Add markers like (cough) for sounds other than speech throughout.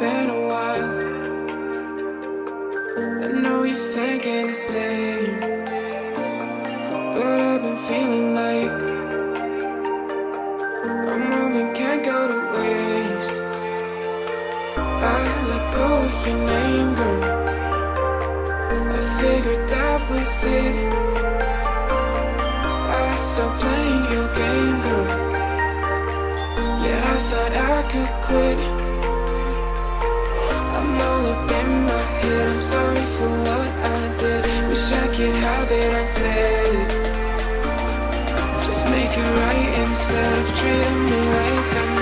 been a while. I know you're thinking the same, could instead of dreaming like I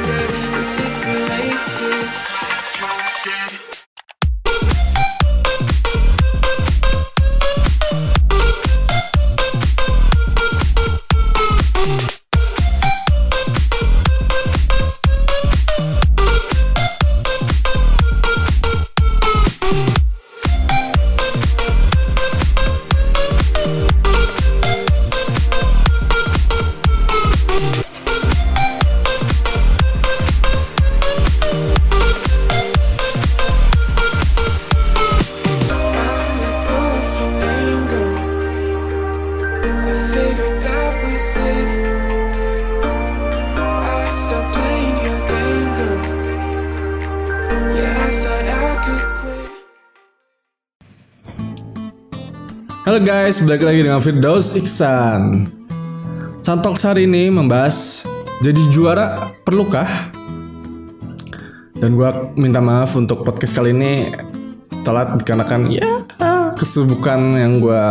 Halo guys, balik lagi dengan Firdaus Iksan. Santok hari ini membahas jadi juara perlukah? Dan gua minta maaf untuk podcast kali ini telat dikarenakan ya kesibukan yang gua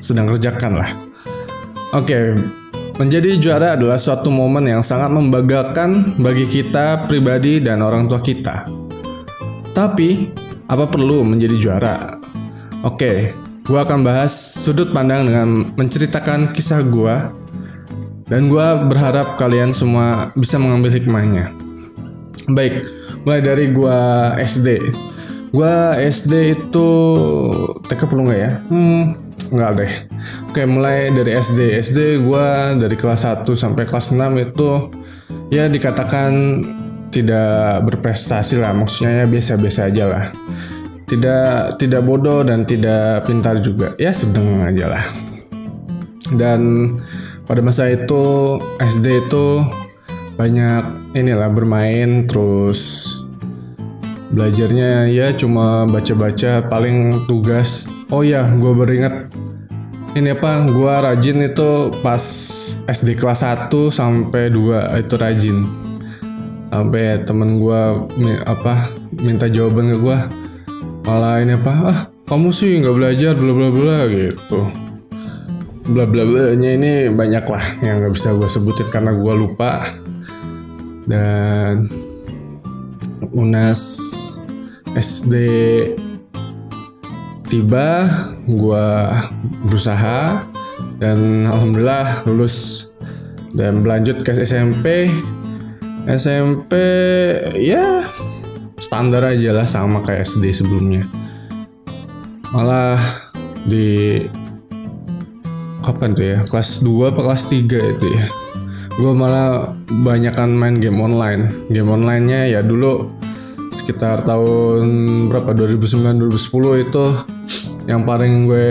sedang kerjakan lah. Oke, menjadi juara adalah suatu momen yang sangat membanggakan bagi kita pribadi dan orang tua kita. Tapi, apa perlu menjadi juara? Oke, gua akan bahas sudut pandang dengan menceritakan kisah gua dan gua berharap kalian semua bisa mengambil hikmahnya. Baik, mulai dari gua SD. Gua SD itu TK perlu nggak ya? Hmm, nggak deh. Oke, mulai dari SD. SD gua dari kelas 1 sampai kelas 6 itu ya dikatakan tidak berprestasi lah. Maksudnya ya biasa-biasa aja lah. Tidak tidak bodoh dan tidak pintar juga. Ya sedang aja lah. Dan pada masa itu SD itu banyak inilah bermain terus. Belajarnya ya cuma baca-baca paling tugas. Oh ya gue beringat ini apa gue rajin itu pas SD kelas 1 sampai 2 itu rajin. Sampai temen gue apa minta jawaban ke gue malah ini apa ah kamu sih nggak belajar bla bla bla gitu. Bla bla bla nya ini banyak lah yang nggak bisa gue sebutin karena gue lupa. Dan unas SD tiba gua berusaha dan alhamdulillah lulus. Dan berlanjut ke SMP SMP ya standar aja lah sama kayak SD sebelumnya. Malah di kapan tuh ya? Kelas 2 apa kelas 3 itu ya? Gue malah banyakan main game online. Game onlinenya ya dulu sekitar tahun berapa? 2009 2010 itu yang paling gue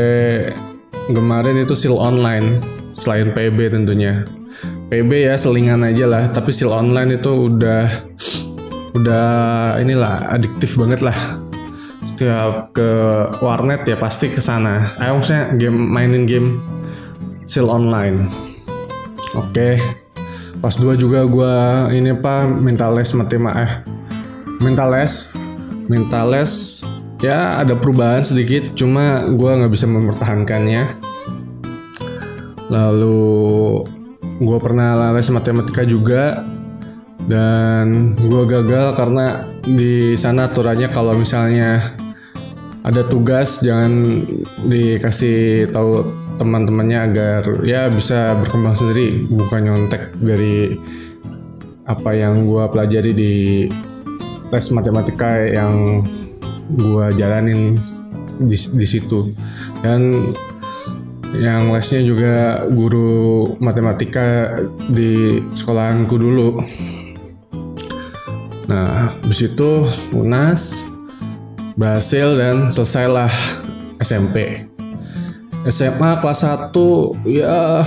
gemarin itu seal online selain PB tentunya. PB ya selingan aja lah tapi seal online itu udah udah inilah adiktif banget lah. Setiap ke warnet ya pasti ke sana. Ayo maksudnya game mainin game seal online. Oke. Pas 2 juga gue ini apa minta les matematika eh minta les minta les. Ya ada perubahan sedikit cuma gue nggak bisa mempertahankannya. Lalu gue pernah les matematika juga dan gue gagal karena di sana aturannya kalau misalnya ada tugas jangan dikasih tahu teman-temannya agar ya bisa berkembang sendiri bukan nyontek dari apa yang gue pelajari di les matematika yang gue jalanin di, di situ. Dan yang lesnya juga guru matematika di sekolahanku dulu Nah, habis itu UNAS berhasil dan selesailah SMP. SMA kelas 1 ya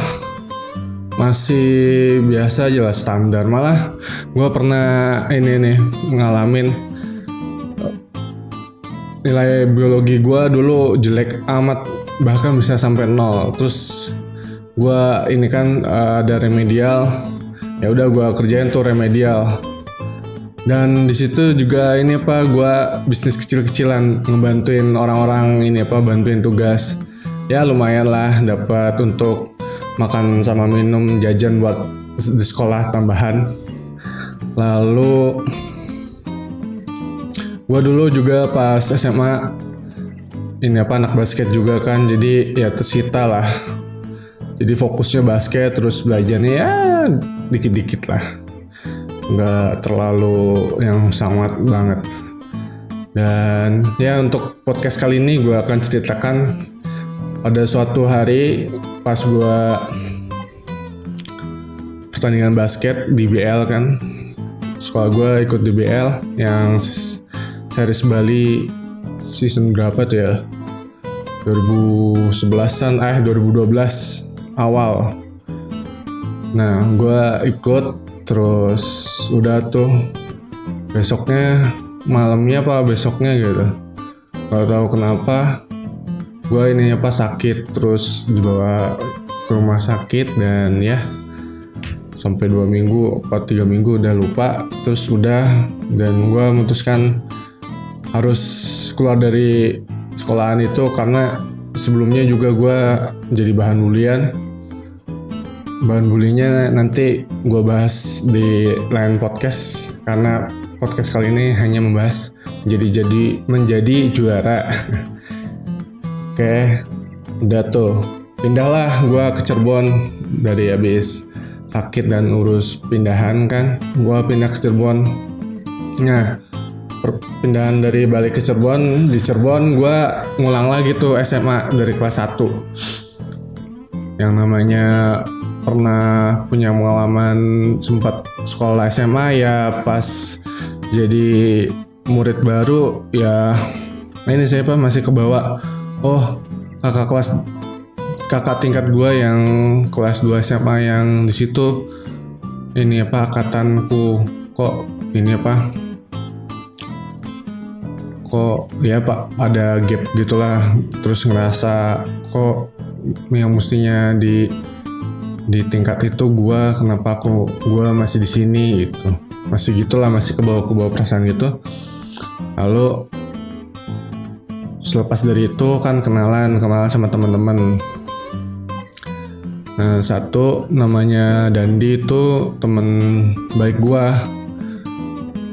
masih biasa aja lah standar. Malah gue pernah ini nih ngalamin eh, nilai biologi gue dulu jelek amat bahkan bisa sampai nol. Terus gue ini kan eh, ada remedial ya udah gue kerjain tuh remedial dan di situ juga ini apa gue bisnis kecil-kecilan ngebantuin orang-orang ini apa bantuin tugas. Ya lumayan lah dapat untuk makan sama minum jajan buat di sekolah tambahan. Lalu gue dulu juga pas SMA ini apa anak basket juga kan jadi ya tersita lah. Jadi fokusnya basket terus belajarnya ya dikit-dikit lah nggak terlalu yang sangat banget. Dan ya untuk podcast kali ini gue akan ceritakan pada suatu hari pas gue pertandingan basket di BL kan. Sekolah gue ikut di BL yang series Bali season berapa tuh ya? 2011an eh 2012 awal. Nah gue ikut terus udah tuh besoknya malamnya apa besoknya gitu. Gak tahu kenapa gue ini apa sakit terus dibawa ke rumah sakit dan ya sampai dua minggu atau tiga minggu udah lupa terus udah dan gue memutuskan harus keluar dari sekolahan itu karena sebelumnya juga gue jadi bahan bulian bahan bulinya nanti gue bahas di lain podcast karena podcast kali ini hanya membahas jadi jadi menjadi juara (laughs) Oke, udah tuh. Pindahlah gue ke Cirebon dari habis sakit dan urus pindahan kan. Gue pindah ke Cirebon. Nah, perpindahan dari balik ke Cirebon, di Cirebon gue ngulang lagi tuh SMA dari kelas 1. Yang namanya pernah punya pengalaman sempat sekolah SMA ya pas jadi murid baru ya ini saya apa masih kebawa oh kakak kelas kakak tingkat gue yang kelas 2 SMA yang di situ ini apa angkatanku kok ini apa kok ya pak ada gap gitulah terus ngerasa kok yang mestinya di di tingkat itu gue kenapa aku gue masih di sini gitu. Masih gitulah masih ke bawah ke bawah perasaan gitu. Lalu selepas dari itu kan kenalan kenalan sama teman-teman. Nah satu namanya Dandi itu temen baik gua.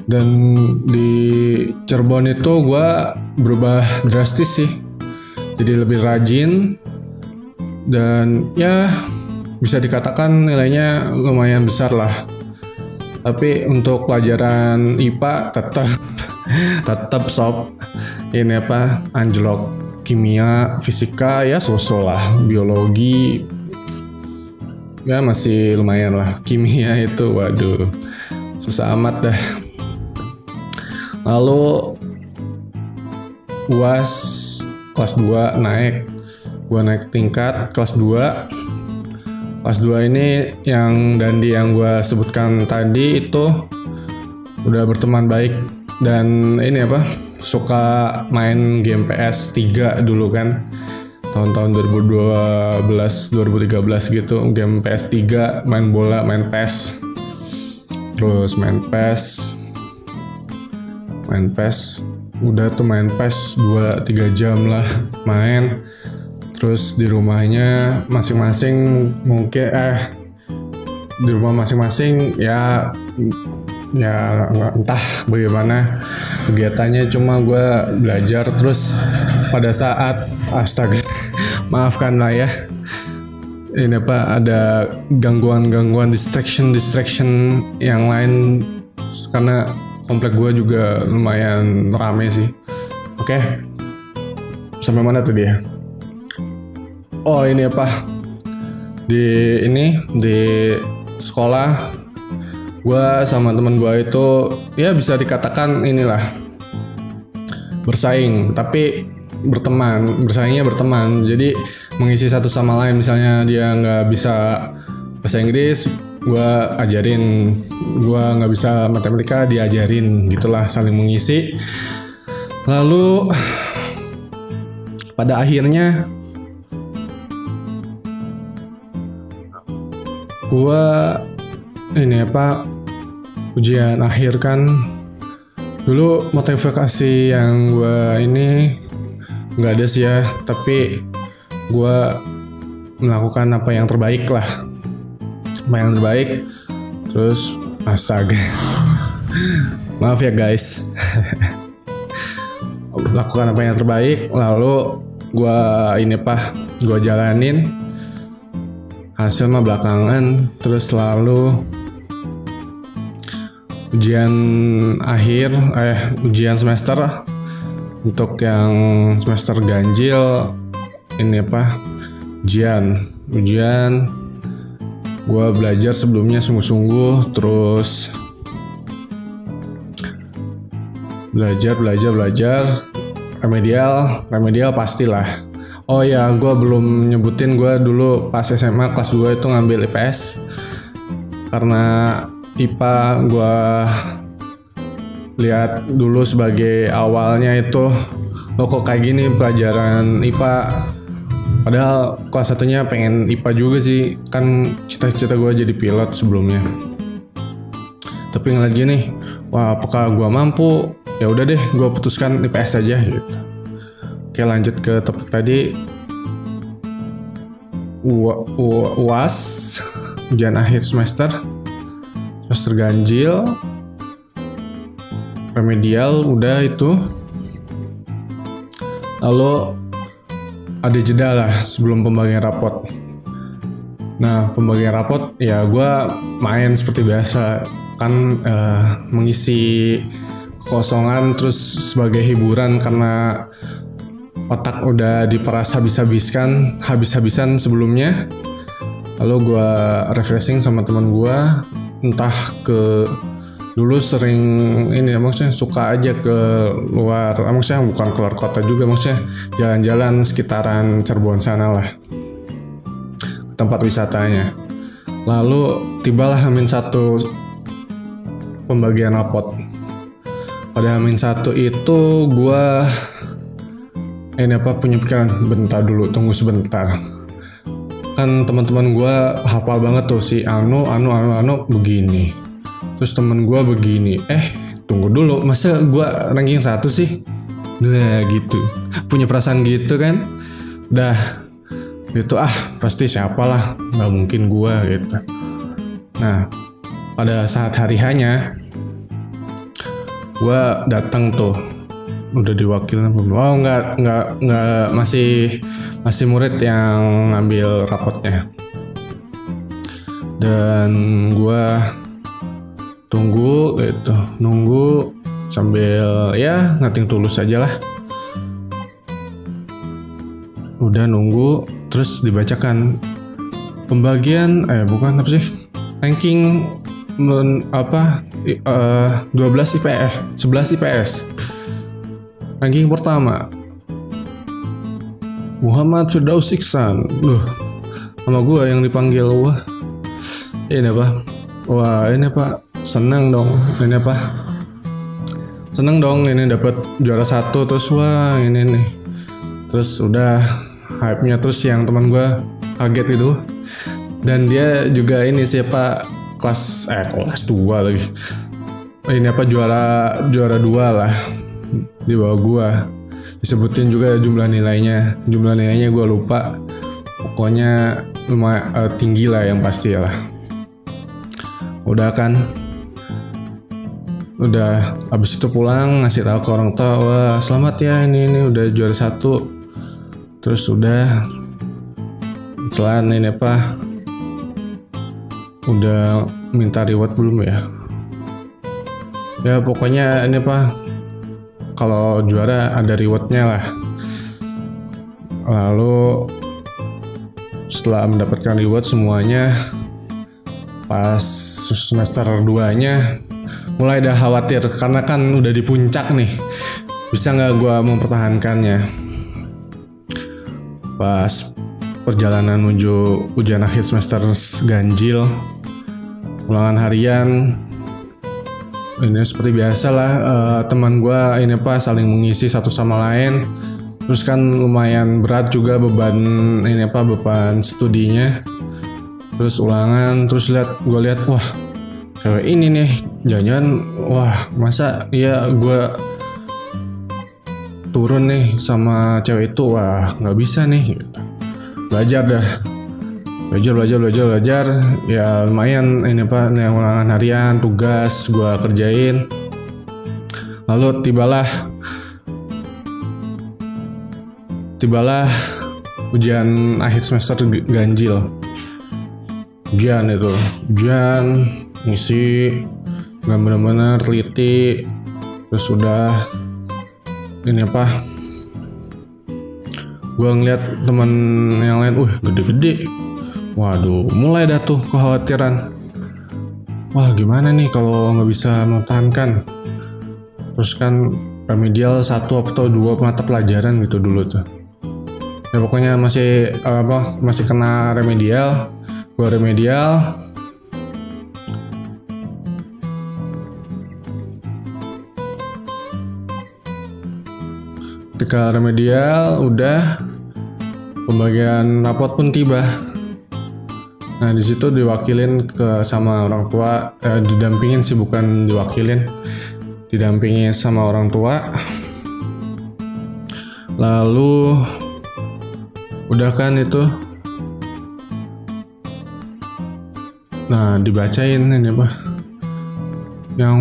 Dan di Cirebon itu gua berubah drastis sih. Jadi lebih rajin. Dan ya bisa dikatakan nilainya lumayan besar lah tapi untuk pelajaran IPA tetap (laughs) tetap sob. Ini apa anjlok kimia fisika ya sosok lah. Biologi ya masih lumayan lah. Kimia itu waduh susah amat dah. Lalu uas kelas 2 naik. Gua naik tingkat kelas 2 kelas 2 ini yang Dandi yang gua sebutkan tadi itu udah berteman baik dan ini apa suka main game PS 3 dulu kan. Tahun-tahun 2012 2013 gitu game PS 3 main bola main PES terus main PES main PES udah tuh main PES 2-3 jam lah main terus di rumahnya masing-masing mungkin eh di rumah masing-masing ya ya entah bagaimana kegiatannya. Cuma gue belajar terus pada saat astaga (laughs) maafkan lah ya. Ini apa ada gangguan-gangguan distraction distraction yang lain. Karena komplek gue juga lumayan rame sih. Oke okay. sampai mana tuh dia oh ini apa? Di ini di sekolah gue sama teman gue itu ya bisa dikatakan inilah bersaing tapi berteman bersaingnya berteman. Jadi mengisi satu sama lain misalnya dia nggak bisa bahasa Inggris gue ajarin. Gue nggak bisa matematika diajarin gitulah saling mengisi. Lalu pada akhirnya gue ini apa ujian akhir kan. Dulu motivasi yang gue ini nggak ada sih ya tapi gue melakukan apa yang terbaik lah. Apa yang terbaik terus astaga. (laughs) Maaf ya guys. (laughs) Lakukan apa yang terbaik lalu gue ini apa gue jalanin hasil mah belakangan terus lalu ujian akhir eh ujian semester untuk yang semester ganjil ini apa? Ujian ujian. Gue belajar sebelumnya sungguh-sungguh terus belajar belajar belajar. Remedial remedial pastilah oh ya gue belum nyebutin gue dulu pas SMA kelas 2 itu ngambil IPS karena IPA gue lihat dulu sebagai awalnya itu lo kok kayak gini pelajaran IPA padahal kelas satunya pengen IPA juga sih kan cita-cita gue jadi pilot sebelumnya. Tapi ngeliat gini wah apakah gue mampu? Ya udah deh gue putuskan IPS aja gitu oke lanjut ke topik tadi. U- U- UAS ujian akhir semester semester ganjil remedial udah itu. Lalu ada jeda lah sebelum pembagian rapot. Nah pembagian rapot ya gue main seperti biasa. Kan eh, mengisi kosongan terus sebagai hiburan karena otak udah diperas habis-habiskan habis-habisan sebelumnya. Lalu gue refreshing sama teman gue entah ke dulu sering ini maksudnya suka aja ke luar maksudnya bukan keluar kota juga maksudnya jalan-jalan sekitaran Cirebon sana lah. Ke tempat wisatanya. Lalu tibalah Hamin satu pembagian rapot. Pada Hamin satu itu gua ini apa punya pikiran bentar dulu tunggu sebentar. Kan teman-teman gue hafal banget tuh si Anu Anu Anu Anu begini. Terus temen gue begini eh tunggu dulu masa gue ranking satu sih? Nah gitu. Punya perasaan gitu kan? Dah gitu ah pasti siapa lah nggak mungkin gue gitu. Nah pada saat hari hanya gue datang tuh udah diwakilin belum? Oh nggak nggak nggak masih masih murid yang ngambil rapotnya. Dan gua tunggu gitu, nunggu sambil ya nating tulus aja lah. Udah nunggu terus dibacakan pembagian eh bukan apa sih ranking men, apa eh, 12 IPS 11 IPS Ranking pertama. Muhammad Firdaus Iksan. Duh Sama gue yang dipanggil Wah. Ini apa? Wah ini apa? Senang dong Ini apa? Seneng dong ini dapat juara satu Terus wah ini nih. Terus udah Hype-nya terus yang teman gue Kaget itu. Dan dia juga ini siapa? Kelas Eh kelas 2 lagi. Ini apa? Juara juara dua lah di bawah gua. Disebutin juga jumlah nilainya. Jumlah nilainya gua lupa. Pokoknya lumayan eh, tinggi lah yang pasti lah. Udah kan? Udah. Abis itu pulang ngasih tahu ke orang tua selamat ya ini ini udah juara satu. Terus udah. Setelah ini apa? Udah minta reward belum ya? Ya pokoknya ini apa kalau juara ada rewardnya lah. Lalu setelah mendapatkan reward semuanya pas semester 2 nya mulai dah khawatir karena kan udah di puncak nih. Bisa nggak gue mempertahankannya? Pas perjalanan menuju ujian akhir semester ganjil ulangan harian ini seperti biasa lah eh, teman gue ini apa saling mengisi satu sama lain. Terus kan lumayan berat juga beban ini apa beban studinya. Terus ulangan terus lihat gue lihat wah cewek ini nih jangan wah masa ya gue turun nih sama cewek itu wah nggak bisa nih gitu. belajar dah belajar belajar belajar belajar. Ya lumayan. Ini pak yang ulangan harian tugas gue kerjain. Lalu tibalah tibalah ujian akhir semester ganjil. Ujian itu. Ujian ngisi nggak benar-benar teliti. Terus udah ini apa? Gue ngeliat teman yang lain uh gede-gede waduh mulai dah tuh kekhawatiran. Wah gimana nih kalau nggak bisa mempertahankan? Terus kan remedial satu atau dua mata pelajaran gitu dulu tuh. Ya pokoknya masih eh, apa masih kena remedial gua remedial. Ketika remedial udah pembagian rapot pun tiba nah di situ diwakilin ke sama orang tua eh, didampingin sih bukan diwakilin. Didampingi sama orang tua. Lalu udah kan itu? Nah dibacain ini apa? Yang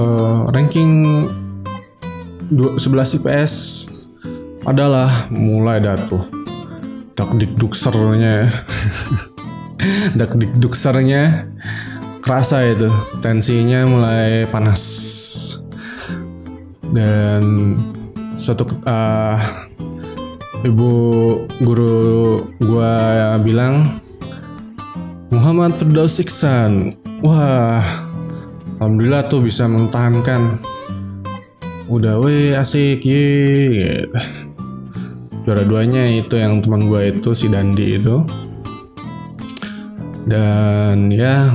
eh, ranking du- 11 IPS adalah mulai dah tuh. Dak dikduksernya (laughs) dak dikduksernya kerasa itu. Tensinya mulai panas. Dan suatu uh, ibu guru gua bilang Muhammad Firdaus Iksan. Wah alhamdulillah tuh bisa mempertahankan udah weh asik ye. Gitu. juara duanya itu yang teman gue itu si Dandi itu dan ya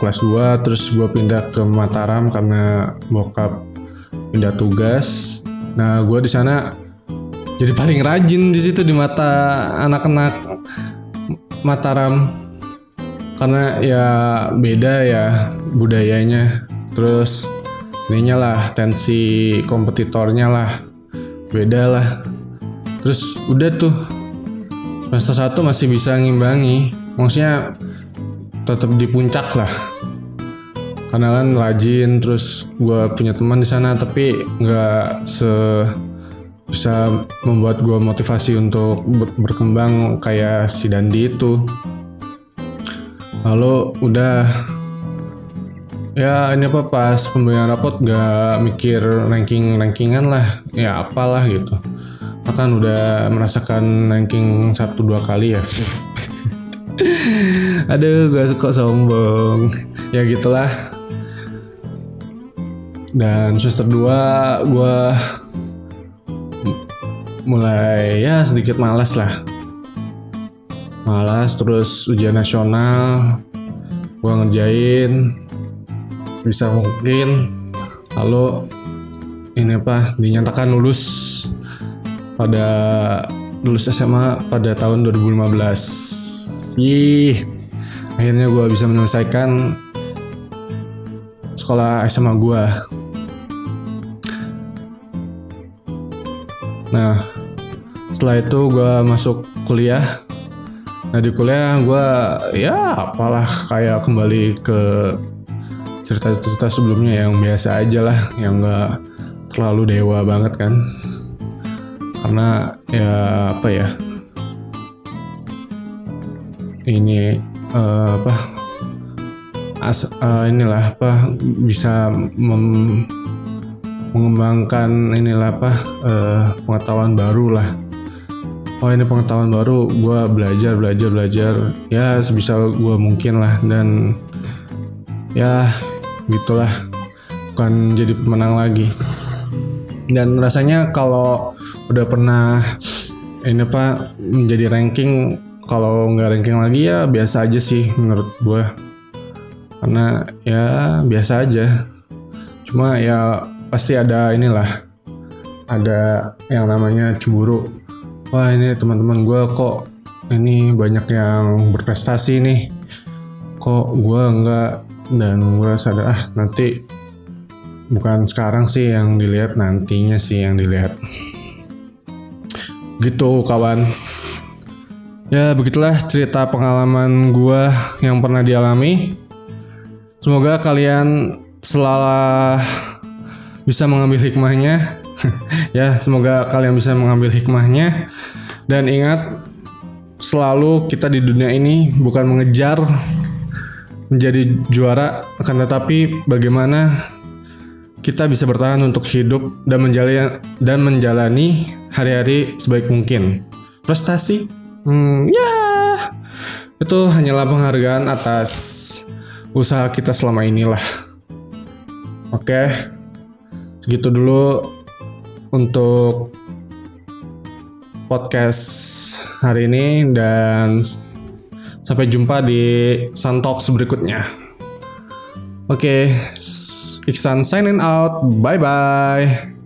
kelas 2 terus gue pindah ke Mataram karena bokap pindah tugas. Nah gue di sana jadi paling rajin di situ di mata anak-anak Mataram. Karena ya beda ya budayanya. Terus ininya lah tensi kompetitornya lah. Beda lah. Terus udah tuh semester 1 masih bisa ngimbangi. Maksudnya tetap di puncak lah. Karena kan rajin terus gue punya teman di sana tapi nggak se bisa membuat gue motivasi untuk ber- berkembang kayak si Dandi itu. Lalu udah ya ini apa pas pembagian rapot gak mikir ranking rankingan lah ya apalah gitu. Akan udah merasakan ranking satu dua kali ya aduh gak suka sombong. Ya gitulah. Dan semester 2 gue mulai ya sedikit malas lah. Malas terus ujian nasional gue ngerjain bisa mungkin. Lalu ini apa dinyatakan lulus pada lulus SMA pada tahun 2015 Ih, akhirnya gue bisa menyelesaikan sekolah SMA gue nah setelah itu gue masuk kuliah. Nah di kuliah gue ya apalah kayak kembali ke cerita-cerita sebelumnya yang biasa aja lah yang gak terlalu dewa banget kan. Karena ya apa ya ini eh, apa as eh, inilah apa bisa mem- mengembangkan inilah apa eh, pengetahuan baru lah. Oh ini pengetahuan baru gue belajar belajar belajar. Ya sebisa gue mungkin lah dan ya gitulah. Bukan jadi pemenang lagi. Dan rasanya kalau udah pernah ini apa menjadi ranking kalau nggak ranking lagi ya biasa aja sih menurut gue karena ya biasa aja. Cuma ya pasti ada inilah. Ada yang namanya cemburu. Wah ini teman-teman gue kok ini banyak yang berprestasi nih. Kok gue enggak dan gue sadar ah nanti bukan sekarang sih yang dilihat nantinya sih yang dilihat. Gitu kawan ya begitulah cerita pengalaman gue yang pernah dialami. Semoga kalian selalu bisa mengambil hikmahnya. (laughs) Ya semoga kalian bisa mengambil hikmahnya. Dan ingat selalu kita di dunia ini bukan mengejar menjadi juara akan tetapi bagaimana kita bisa bertahan untuk hidup dan menjalani hari-hari sebaik mungkin. Prestasi hmm, ya itu hanyalah penghargaan atas usaha kita selama inilah oke segitu dulu untuk podcast hari ini dan sampai jumpa di Santox berikutnya. Oke, Iksan signing out. Bye bye.